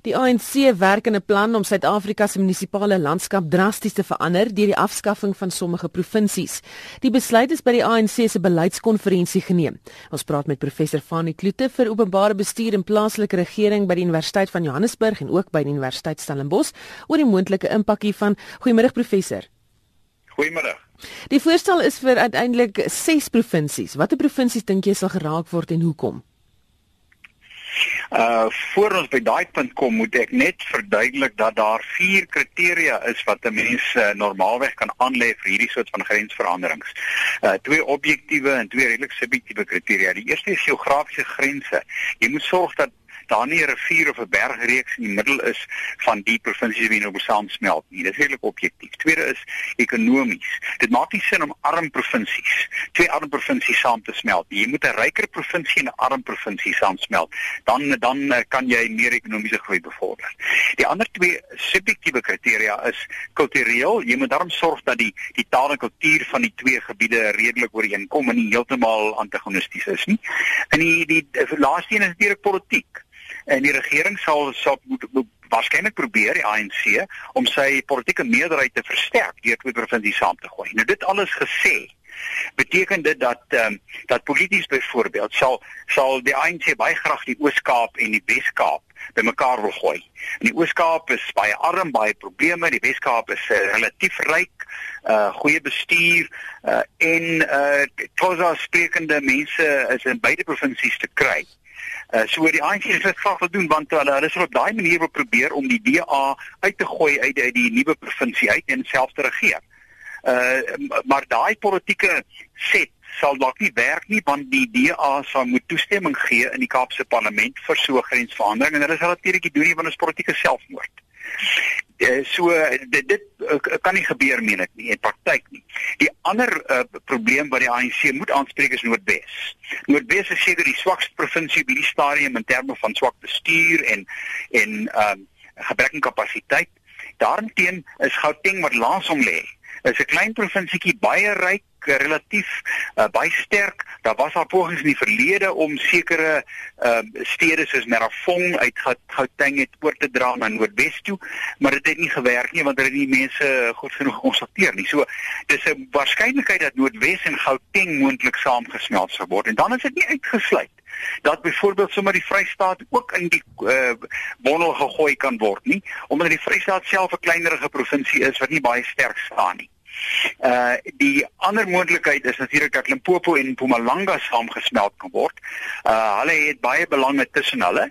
Die ANC werk aan 'n plan om Suid-Afrika se munisipale landskap drasties te verander deur die afskaffing van sommige provinsies. Die besluit is by die ANC se beleidskonferensie geneem. Ons praat met professor Fanie Kloete vir openbare bestuur en plaaslike regering by die Universiteit van Johannesburg en ook by die Universiteit Stellenbosch oor die moontlike impak hiervan. Goeiemôre professor. Goeiemôre. Die voorstel is vir uiteindelik 6 provinsies. Watter provinsies dink jy sal geraak word en hoekom? Uh voor ons by daai punt kom, moet ek net verduidelik dat daar vier kriteria is wat 'n mens uh, normaalweg kan aanlê vir hierdie soort van grensveranderings. Uh twee objektiewe en twee redelik subjektiewe kriteria. Die eerste is geografiese grense. Jy moet sorg dat daar nie 'n rivier of 'n bergreeks in die middel is van die provinsies wie nou saamsmelt nie. Dit is redelik objektief. Tweede is ekonomies. Dit maak nie sin om arm provinsies, twee arm provinsies saam te smelt nie. Jy moet 'n ryker provinsie en 'n arm provinsie saamsmelt. Dan dan eh, kan jy meer ekonomiese groei bevorder. Die ander twee subjektiewe kriteria is kultureel. Jy moet daarom sorg dat die die taal en kultuur van die twee gebiede redelik ooreenkom en nie heeltemal antagonisties is nie. En die die, die laaste een is direk politiek en die regering sal sal moet, moet waarskynlik probeer die ANC om sy politieke meerderheid te versterk deur twee provinsies saam te gooi. Nou dit alles gesê, beteken dit dat ehm um, dat polities byvoorbeeld sal sal die ANC baie graag die Oos-Kaap en die Wes-Kaap bymekaar wil gooi. In die Oos-Kaap is baie arm, baie probleme, die Wes-Kaap is uh, relatief ryk, uh goeie bestuur uh en uh Xhosa sprekende mense is in beide provinsies te kry. Uh, so die ANC het dit graag wil doen want hulle hulle sal op daai manier wil probeer om die DA uit te gooi uit die, die nuwe provinsie uit en self te regeer. Uh maar daai politieke set sal dalk nie werk nie want die DA sal moet toestemming gee in die Kaapse parlement vir so 'n grensverandering en hulle sal natuurlik doen nie want dit is politieke selfmoord. Uh, so dit dit uh, kan nie gebeur meen ek nie in praktyk nie. Die ander uh, probleem wat die ANC moet aanspreek is Noordwes. Noordwes is seker die swakste provinsie by die stadium in terme van swak bestuur en en ehm um, gebrek aan kapasiteit. Daarteen is Gauteng wat langs hom lê. Is 'n klein provinsietjie baie ryk relatief uh, baie sterk. Daar was al pogings in die verlede om sekere uh, stede soos Merafong uit Gauteng het oor te dra na Noordwes toe, maar dit het nie gewerk nie want hulle het nie mense goed genoeg gekonsulteer nie. So dis 'n waarskynlikheid dat Noordwes en Gauteng moontlik saamgesmelt sou word en dan is dit nie uitgesluit dat byvoorbeeld sommer die Vrystaat ook in die uh, bondel gegooi kan word nie omdat die Vrystaat self 'n kleinerige provinsie is wat nie baie sterk staan nie. Uh die ander moontlikheid is natuurlik dat Limpopo en Mpumalanga saamgesmelt kan word. Uh hulle het baie belange tussen hulle.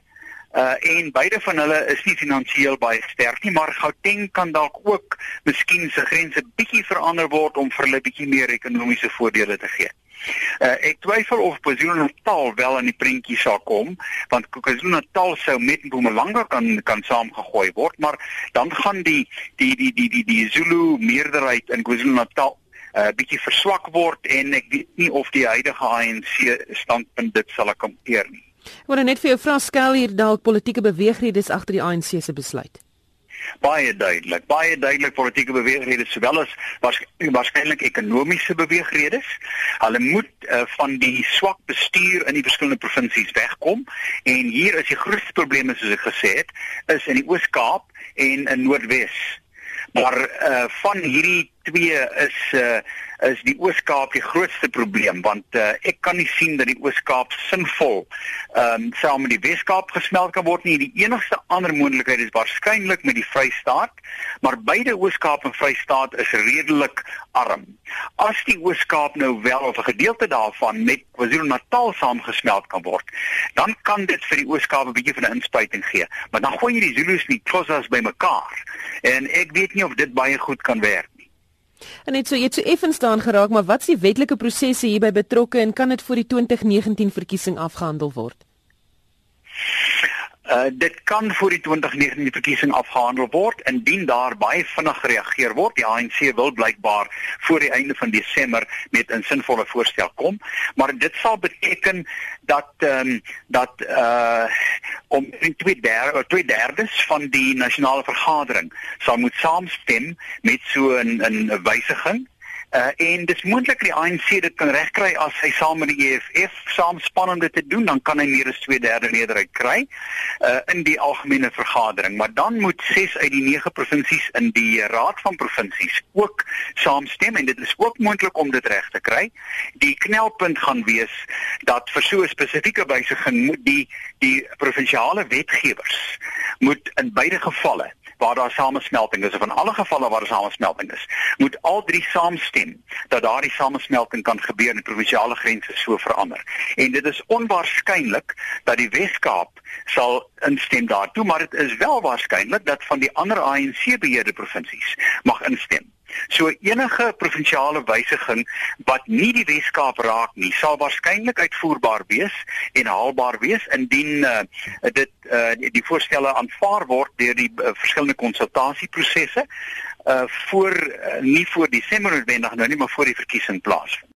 Uh en beide van hulle is nie finansiëel baie sterk nie, maar Gauteng kan dalk ook miskien se grense bietjie verander word om vir hulle bietjie meer ekonomiese voordele te gee. Uh, ek twyfel of KwaZulu-Natal wel in die prentjie sal kom, want KwaZulu-Natal sou met Mpumalanga kan kan saamgegooi word, maar dan gaan die die die die die die Zulu meerderheid in KwaZulu-Natal 'n uh, bietjie verswak word en ek weet nie of die huidige ANC standpunt dit sal akkompeer nie. Ek wil net vir jou vra skel hier dalk politieke beweegredes agter die ANC se besluit? Baie duidelik. Baie duidelik politieke beweegredes sowel as waarskynlik ekonomiese beweegredes. Hulle moet uh, van die swak bestuur in die verskillende provinsies wegkom. En hier is die grootste probleme soos ek gesê het is in die Oos-Kaap en in Noordwes. Maar uh, van hierdie twee is uh, is die Oos-Kaap die grootste probleem want uh, ek kan nie sien dat die Oos-Kaap sinvol ehm um, saam met die Wes-Kaap gesmelt kan word nie. Die enigste ander moontlikheid is waarskynlik met die Vrystaat, maar beide Oos-Kaap en Vrystaat is redelik arm. As die Oos-Kaap nou wel of 'n gedeelte daarvan met KwaZulu-Natal saamgesmelt kan word, dan kan dit vir die Oos-Kaap 'n bietjie van 'n inspuiting gee, maar dan gooi jy die Zulus en die Xhosas bymekaar. En ek weet nie of dit baie goed kan werk En net so jy het so effens staan geraak, maar wat is die wetlike prosesse hierby betrokke en kan dit voor die 2019 verkiesing afgehandel word? Uh dit kan voor die 2019 verkiesing afgehandel word indien daar baie vinnig gereageer word. Die ANC wil blykbaar voor die einde van Desember met 'n sinvolle voorstel kom, maar dit sal beteken dat ehm um, dat uh om in twee derde twee derdes van die nasionale vergadering sal moet saamstem met so 'n 'n wysiging Uh en dis moontlik die ANC dit kan regkry as hy saam met die EFF saamspan om dit te doen, dan kan hy meer as 2/3 meerderheid kry uh in die algemene vergadering, maar dan moet 6 uit die 9 provinsies in die Raad van Provinsies ook saamstem en dit is ook moontlik om dit reg te kry. Die knelpunt gaan wees dat vir so 'n spesifieke wysiging moet die die provinsiale wetgewers moet in beide gevalle waar daar samesmelting is of in alle gevalle waar daar samesmelting is, moet al drie saamstem dat daardie samesmelting kan gebeur en provinsiale grense so verander. En dit is onwaarskynlik dat die Wes-Kaap sal instem daartoe, maar dit is wel waarskynlik dat van die ander ANC beheerde provinsies mag instem. So enige provinsiale wysiging wat nie die Wes-Kaap raak nie, sal waarskynlik uitvoerbaar wees en haalbaar wees indien uh, dit uh, die voorstelle aanvaar word deur die uh, verskillende konsultasieprosesse uh voor uh, nie voor Desember noodwendig nou nie maar voor die verkiesing plaasvind.